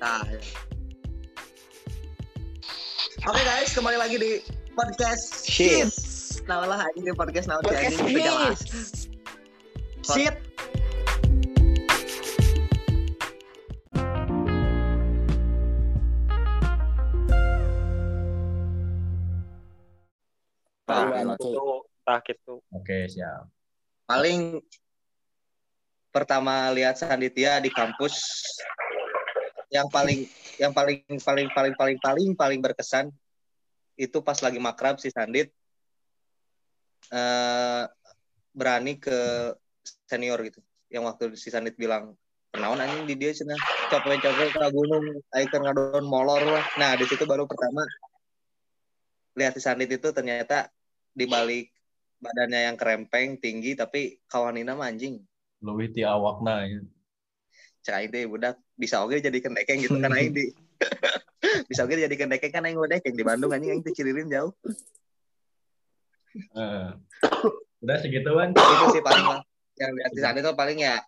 Nah. Oke guys, kembali lagi di podcast Shit. Nah lah ini di podcast sih, Podcast jelas. Shit. Nah, Gimana, Ki? itu tah gitu Oke, siap. paling pertama lihat Sanditia di kampus yang paling yang paling paling paling paling paling paling berkesan itu pas lagi makrab si Sandit eh berani ke senior gitu. Yang waktu si Sandit bilang kenaon anjing di dia cenah? Capek-capek ke gunung aikan ngadon molor lah. Nah di situ baru pertama lihat si Sandit itu ternyata di balik badannya yang kerempeng tinggi tapi kawanina mah anjing. Lebih ti awakna ya. Cai deh budak bisa oke jadi kendekeng gitu kan aing di bisa oke jadi kendekeng kan aing ngedekeng di Bandung anjing aing teh Cilirin jauh Eh. Udah segituan. itu sih paling yang lihat si Sandit tuh paling ya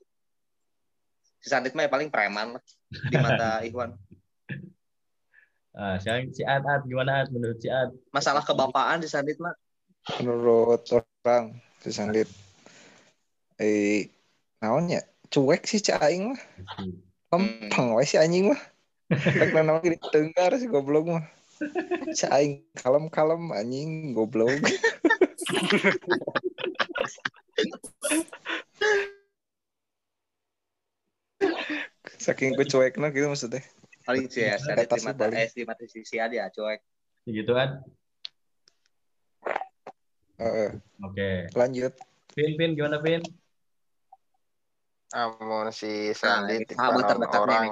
si Sandit mah ya paling preman lah di mata Ikhwan Ah, sekarang si Ad, Ad gimana Ad menurut si Ad? masalah kebapaan si Sandit mah Menurut orang si Sandit eh naonnya cuek sih cak aing mah. Lempeng we si anjing mah. Rek naon ge ditenggar si goblok mah. Cak aing kalem-kalem anjing goblok. Saking ku cuekna gitu maksudnya. paling sih ya Kata di mata paling. eh di mata si si Adi ya cuek Segitu Ad. Heeh, Oke. lanjut. Pin, Pin gimana Pin? Amun si Nah, Sandi tipe sahabat naon terdekat orang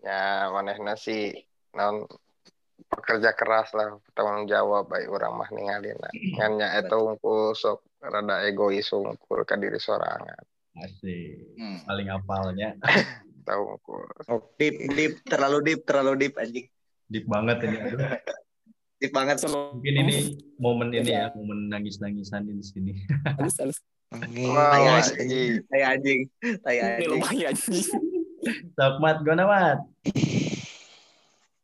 ya manehna si naon pekerja keras lah tanggung jawab baik orang mah ningalina ngan nya eta unggul sok rada egois unggul ka diri sorangan Asik. hmm. Paling apalnya. tahu unggul deep deep terlalu deep terlalu deep anjing Deep banget ini. Aduh. deep banget Mungkin ini momen ini ya, momen nangis-nangisan di sini. halus halus Nangis, Wah, anjing. anjing. tai anjing tai anjing lumayan sih Sok Mat, gimana Mat?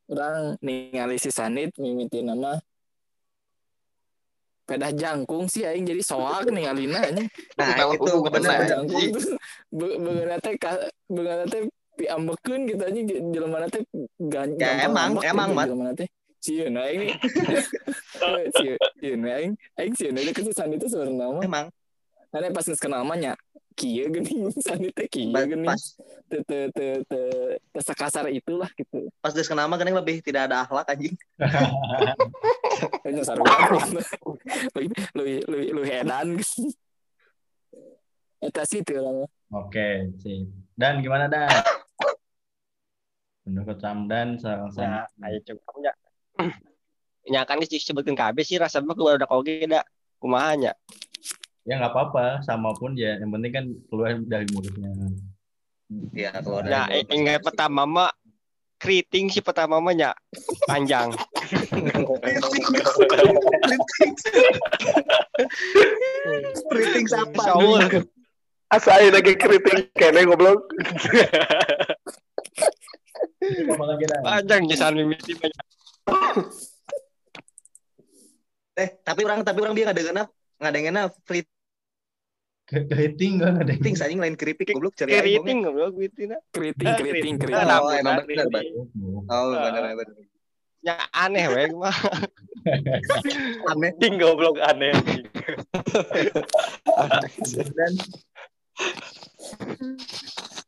orang ningali si Sanit mimiti nama pedah jangkung sih aing jadi soak ningalina anjing nah itu saya. jangkung be- beungeuna teh ka- beungeuna teh piambekeun gitu anjing jelema teh gan Ya, emang, emang, gitu Mat. sieun aing sieun aing aing sieun aing ke si Sanit itu sebenarnya emang karena pas kenal mah nya kieu geuning Sanit teh kieu geuning pas teu teu teu teu teu sakasar itulah gitu pas dia kenal kan lebih tidak ada akhlak anjing Kayaknya sarua. lu lu lu edan. Eta sih tuh orang. Oke, sip. Dan gimana Dan? Menurut Ramdan, seorang ya Sandi. ayo cukup ya nya kan disebutkan KB sih rasa mah keluar udah oge da kumaha nya Ya nggak apa-apa, sama pun ya. Yang penting kan keluar dari mulutnya. ya kalau ya dari ingat pertama mah keriting sih pertama mah nya panjang Keriting siapa? Saul Asain lagi kritik kene goblok. Panjang jasan mimiti banyak Eh, tapi orang tapi orang dia nggak dengerin nggak dengerin free Keriting kan ada. things anjing lain keripik goblok cari keriting goblok gitu na Keriting Ah, keriting keriting. keriting. Ah, Oh, emang keriting. Oh, Ah. benar benar. nya aneh we mah Aneh. ting goblok aneh Dan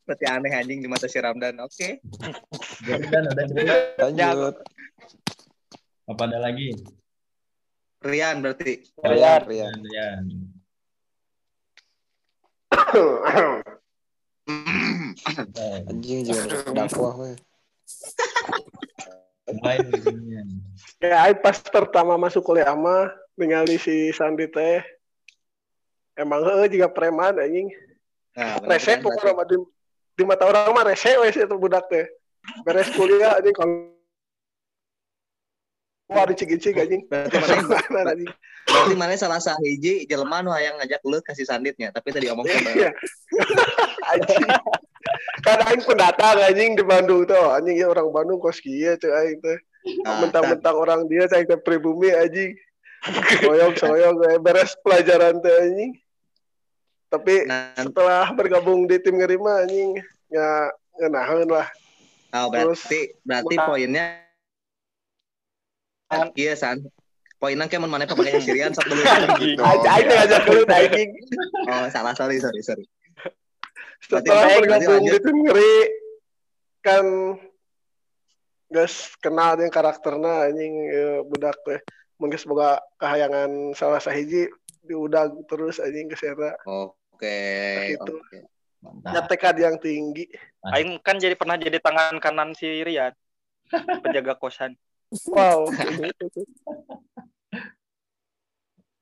berarti aneh anjing di mata si Ramdan. Oke. Jadi Dan udah cerita. Lanjut. Apa ada lagi? Rian berarti. Rian, Rian. Rian. Anjing juga dakwah we. mulai dari Rian. Ya, pas pertama masuk kuliah mah ningali si Sandi teh emang heeh juga preman anjing. Nah, Rese pokoknya mah di, di mata orang mah rese we si eta budak teh. Beres kuliah anjing kalau Wah, dicik-cicik anjing. Berarti mana Mana anjing. Berarti mana salah sahiji jelema nu hayang ngajak lu kasih sanditnya, tapi tadi omong Iya. sama Anjing. kan aing pendatang anjing di Bandung tuh. Anjing ya orang Bandung kos kieu tuh aing teh Nah, mentang-mentang orang dia saya ke pribumi anjing. Soyong soyong eh, beres pelajaran teh anjing. Tapi nah, setelah bergabung di tim ngerima anjing ya ngenahan lah. Oh, berarti berarti poinnya iya san poinnya kayak mana pakai sirian sok dulu aja aja ngajak dulu anjing oh salah sorry sorry sorry. Setelah bergabung di tim ngeri. Kan guys kenal yang karakternya anjing ya, budak teh mungkin semoga kehayangan salah sahiji diudag terus anjing ke sana oke Gitu. Mantap. tekad yang tinggi. Aing kan jadi pernah jadi tangan kanan si Rian. Penjaga kosan. Wow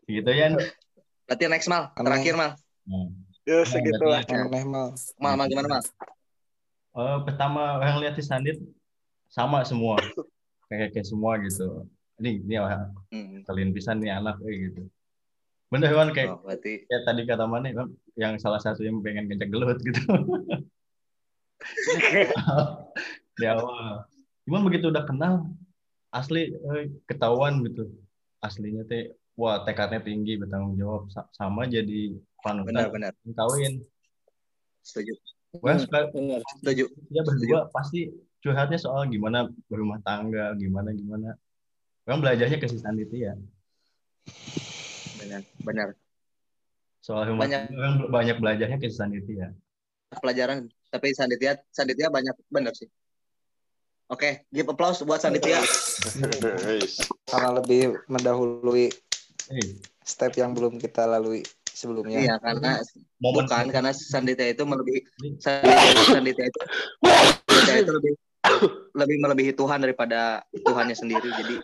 Gitu ya. berarti next mal Aneh. terakhir mal Hmm. ya segitulah Aneh mal. mal mal gimana mal Eh, pertama yang lihat si Sandit sama semua. Kayak kayak semua gitu. Ini ini orang hmm. kalian pisan nih anak eh, gitu. Bener kan kayak oh, berarti kayak tadi kata mana Bang, yang salah satu yang pengen kenceng gelut gitu. Di awal. Cuman begitu udah kenal asli eh, ketahuan gitu. Aslinya teh wah tekadnya tinggi bertanggung jawab Sa- sama jadi benar panutan benar kawin. setuju Wah, suka Benar. setuju dia berdua pasti curhatnya soal gimana berumah tangga, gimana gimana. Orang belajarnya ke si Sandit ya. benar benar Soal rumah Banyak. tangga orang banyak belajarnya ke si Sandit ya. pelajaran tapi Sanditya Sanditya banyak benar sih oke give applause buat Sanditya Karena lebih mendahului Eh, step yang belum kita lalui sebelumnya. iya karena momen. bukan karena Sanditya itu melebihi Sanditya itu Sanditya itu lebih lebih melebihi Tuhan daripada Tuhannya sendiri jadi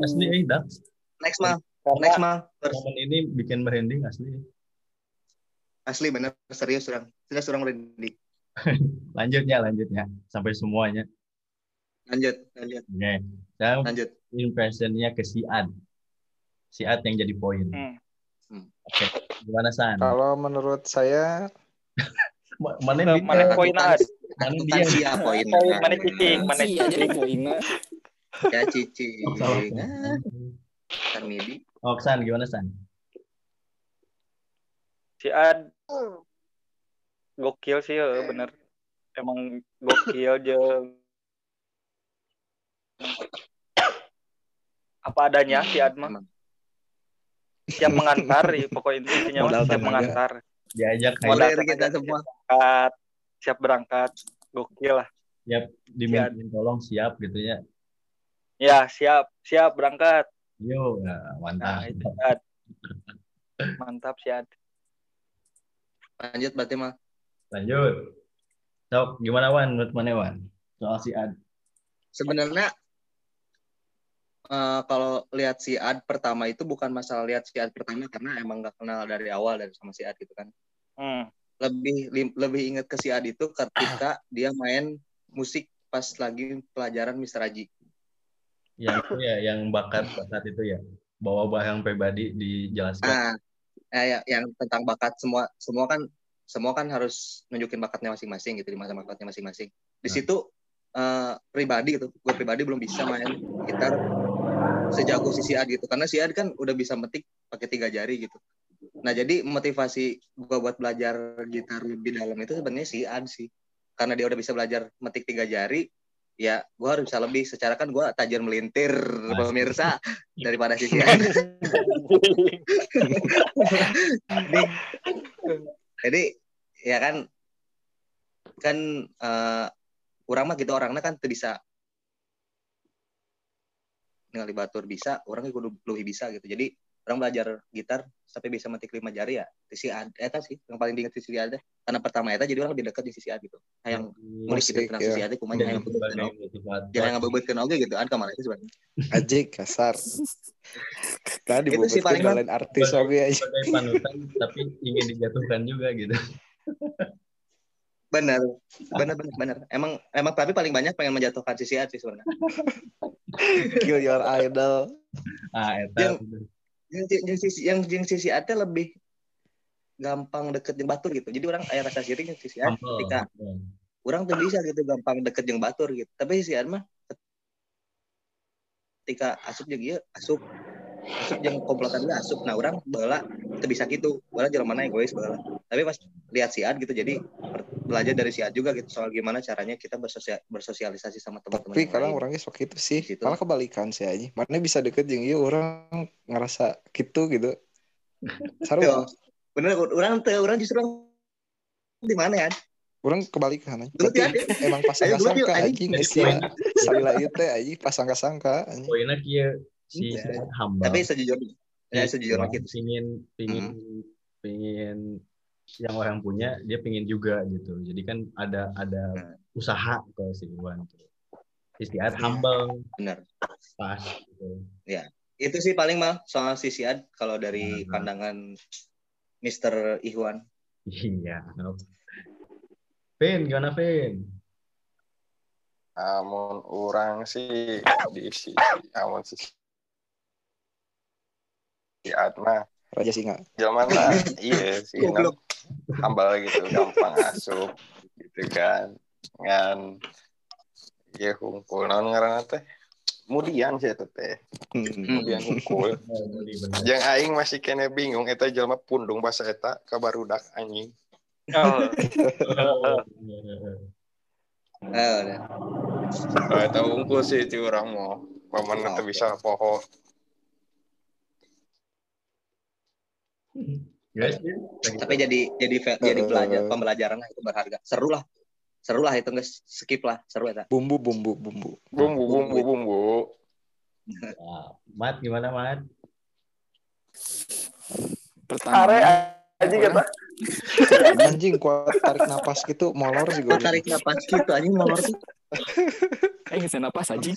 asli eh dah. next mal next mal Momen ini bikin merinding asli. asli bener. Serius orang serius orang merinding Lanjutnya lanjutnya sampai semuanya. lanjut lanjut Oke. Sekarang lanjut impressionnya ke si Ad. Si Ad yang jadi poin. Hmm. Oke. Gimana San? Kalau menurut saya Ma- Mana mana poin Ad? mana dia? sia poin Mana cicing, mana jadi cicing. poinnya. ya cici Oh, salah. Ah, San Midi Oh, San, gimana San? Si Ad gokil sih ya, bener. Emang gokil je apa adanya si Ad mah. Emang. Siap mengantar, ya, pokoknya intinya mah Modal siap tenaga. mengantar. Diajak kita tenaga, semua. Berangkat, siap berangkat, gokil lah. siap dimintain tolong siap gitu ya. Ya siap, siap berangkat. Yo, Nah mantap. itu Ad. Mantap si Ad. lanjut berarti mal Lanjut. Sok, gimana Wan? Menurut mana Wan? Soal si Ad. sebenarnya eh, kalau lihat si Ad pertama itu bukan masalah lihat si Ad pertama karena emang nggak kenal dari awal dari sama si Ad gitu kan Hmm. lebih lim- lebih inget ke si Ad itu ketika dia main musik pas lagi pelajaran Mr. Aji Yang itu ya, yang bakat bakat itu ya. Bawa barang pribadi dijelaskan. ah eh, ya, yang tentang bakat semua semua kan semua kan harus nunjukin bakatnya masing-masing gitu di masa bakatnya masing-masing di Nah. situ eh, pribadi gitu gue pribadi belum bisa main gitar sejago si si Ad gitu karena si Ad kan udah bisa metik pakai tiga jari gitu nah jadi motivasi gue buat belajar gitar lebih dalam itu sebenarnya si Ad sih karena dia udah bisa belajar metik tiga jari ya gue harus bisa lebih secara kan gue tajir melintir Pasti. pemirsa daripada si si Ad Nih. jadi ya kan kan eh orang mah gitu orangnya kan bisa ningali batur bisa orangnya kudu lebih bisa gitu jadi orang belajar gitar sampai bisa metik lima jari ya di si Ad eta sih yang paling diinget di si Ad karena pertama eta jadi orang lebih dekat di sisi Ad gitu nah, yang mulai kita Musik, tentang ya. sisi Ad kumaha yang sebagai jangan motivator. jangan ngebebetkeun oge gitu Ad ke mana sih sebenarnya Ajik kasar. Kan Itu sih dibobotkeun paling kalian artis oke aja. sebagai panutan tapi ingin dijatuhkan juga gitu. Benar benar benar benar emang emang tapi paling banyak pengen menjatuhkan sisi sih sebenarnya. Kill your idol. Ah, eta Yang- yang, yang sisi yang, yang sisi Ad lebih gampang deket jeung batur gitu. Jadi orang aya rasa sirik si Sian Humble, ketika orang tuh bisa gitu gampang deket jeung batur gitu. Tapi si Sian mah ketika asup jeung ieu asup asup jeung komplotan dia asup nah orang bala itu bisa gitu bala jelema mana egois bala tapi pas lihat si Ad gitu jadi belajar dari si Ad juga gitu soal gimana caranya kita bersosia- bersosialisasi sama teman-teman Tapi yang kadang lain. orangnya sok itu sih. Gitu. Malah kebalikan sih aja. Mana bisa deket jeung ieu orang ngerasa gitu gitu. Saru. Yo, bener orang tuh orang justru di mana ya Orang kebalikan aja. Tiada. emang pas Ayo, dulu sangka tiada, anjing anjing. geus ya. Salila ieu teh anjing pas sangka-sangka anjing. Poinnya kia si Ya. Siad humble. tapi sejujurnya ya Iya, sejujurnya gitu pingin pingin pingin yang orang punya dia pingin juga gitu jadi kan ada ada Hmm. usaha kalau si Iwan tuh istiadat Iya. humble bener pas gitu itu sih paling mal soal si Siad kalau dari Hmm. pandangan Mister Ihwan iya Vin gimana Vin Amun orang sih di si amun si si Atma Raja Singa. Jelma lah, iya sih hambal gitu, gampang asup gitu kan. Ngan ya hungkul naon ngaranna teh? Kemudian sih eta teh, Hmm. kemudian hungkul. Oh. Jeung aing masih kene bingung eta jelma pundung bahasa eta ka barudak anjing. Oh, Oh, Eh, udah. Oh, eta hungkul sih ti urang mau. Paman teu Oke. bisa poho. Guys Vin, lagi tapi jadi jadi jadi belajar eh. pembelajaran lah itu berharga seru lah seru lah itu guys skip lah seru ya Bumbu bumbu bumbu. Bumbu bumbu bumbu. Nah, Mat gimana Mat Pertama. Are anjing eta. Anjing kuat tarik napas gitu molor sih gue. tarik napas gitu anjing molor tuh Eh ngesen napas aja.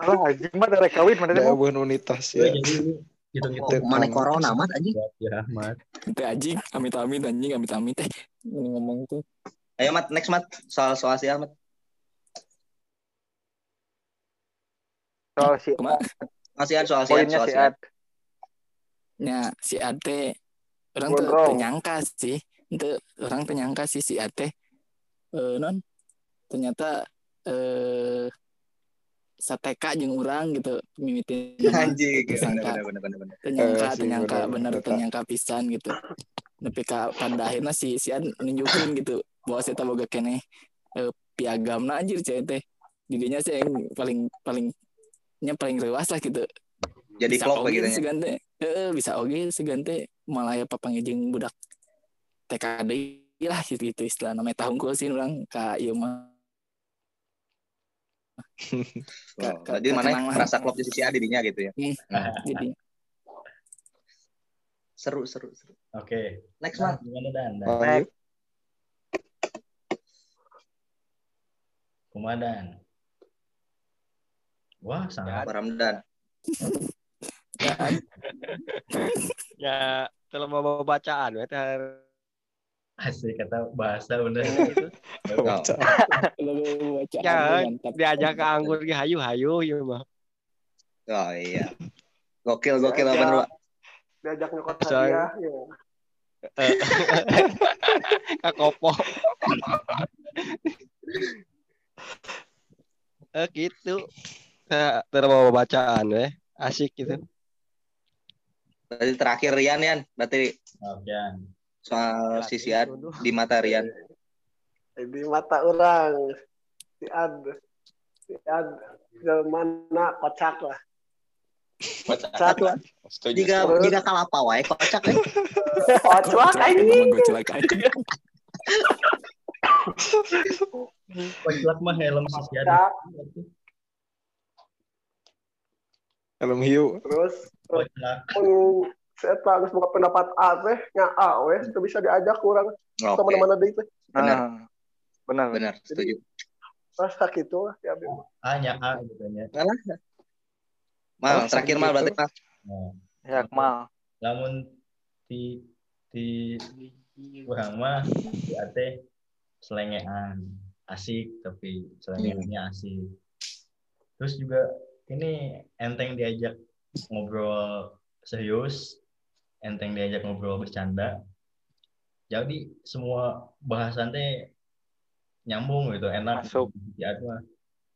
alah anjing mah dari kawin mana Ada teh. abuan unitas Ya, ya. jadi ini hitung-hitung Itu mana corona mat anjing? Ya Mat Teh anjing, amit-amit anjing, amit-amit teh. Ini ngomong tuh. ayo mat next mat. Soal soal si Ahmad Soal si ada soal si Ad, poinnya soal si Ad. Nya si Ate. Orang tuh ternyangka sih. Itu orang ternyangka sih si Ate. Eh non. Ternyata eh sateka jeung orang gitu mimitin anjing Tersangka. bener bener bener bener ternyangka Eh, ternyangka bener, ternyangka pisan gitu. Tapi ka, pada akhirnya si si Ad nunjukin gitu bahwa saya boga kene eh, piagamna anjir cewek teh. Didinya sih yang paling paling nya paling rewas lah gitu. Jadi bisa klop gitu segante. Eh bisa oge segante. Malah ya jeung budak TKD lah gitu, gitu istilah namanya. Tahun sih orang ka ieu mah Oh, jadi mana lah. merasa klop di sisi dinya gitu ya? Jadi. Seru seru seru. Oke. Next Dan, mat gimana Dan? Dan? Lanjut. Kumadan wah sangat. Pak Ramdan? Ya, kalau mau bacaan, ya, asik kata bahasa bener Itu. Baca. kalau baca Ya, diajak ke anggur ge hayu-hayu ya mah. oh iya gokil gokil apa Pak? Diajak nyokot hadiah. Ya. Kak Kopo. eh gitu. Terus mau bacaan weh. Asik gitu. berarti terakhir Rian Yan berarti oke soal sisi Ad di mata Rian Di mata orang si Ad si Ad mana kocak lah. Kocak lah. Setuju. jika jika kalah apa wae kocak eh. Kocak celaka aja Koclak mah helm sisi ada Kocak. Helm hiu. Terus Koclak tahu harus buka pendapat A teh nya A weh. Itu bisa diajak kurang. Oke. ke mana-mana deh teh. Benar. Ah, benar. benar setuju. pas gitu lah ya Bim. A nya A gitu nya. Mal Oh, terakhir mal berarti mal. Nah, Ya, Kemal. lamun di di kurang mah di ate selengean. Asik tapi selengeannya asik. Terus juga ini enteng diajak ngobrol serius enteng diajak ngobrol bercanda jadi semua bahasan teh nyambung gitu enak Masuk. ya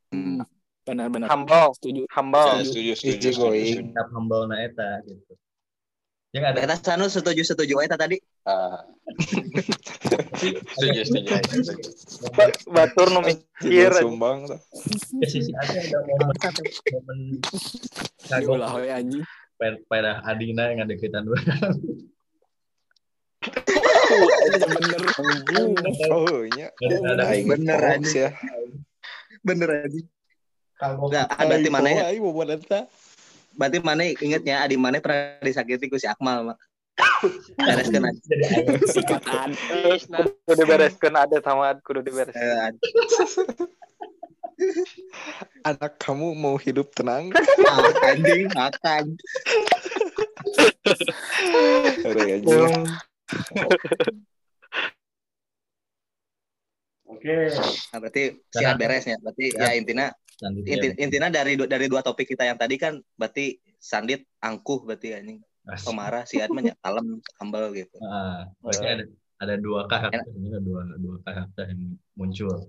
Hmm, benar-benar Humble. setuju Humble. Ya, setuju, setuju, setuju, sikap humble na eta gitu yang ada Kita sanu setuju setuju eta tadi. Ah. setuju, setuju, setuju. Ba- Batur nu mikir. Sumbang ke sisi ada ada momen momen kagok diulah we anjing pada, Adina yang ada dua Iya, bener Oh iya. Bener, ya. Bener aja. kagok Enggak, ada di mana ya? Berarti mana ingetnya Adi mana pernah disakiti ku si Akmal, Mak. Bereskeun aja. Kudu dibereskeun ada sama kudu dibereskeun. Anak kamu mau hidup tenang? anjing makan. Anjing. oke Nah, berarti siap beresnya. Berarti ya intinya selanjutnya inti, intinya dari dari dua topik kita yang tadi kan berarti Sandit angkuh berarti anjing. Asik. Pemarah si Adman ya kalem, humble gitu. Ah, berarti ada ada dua karakter ini ada dua dua karakter yang muncul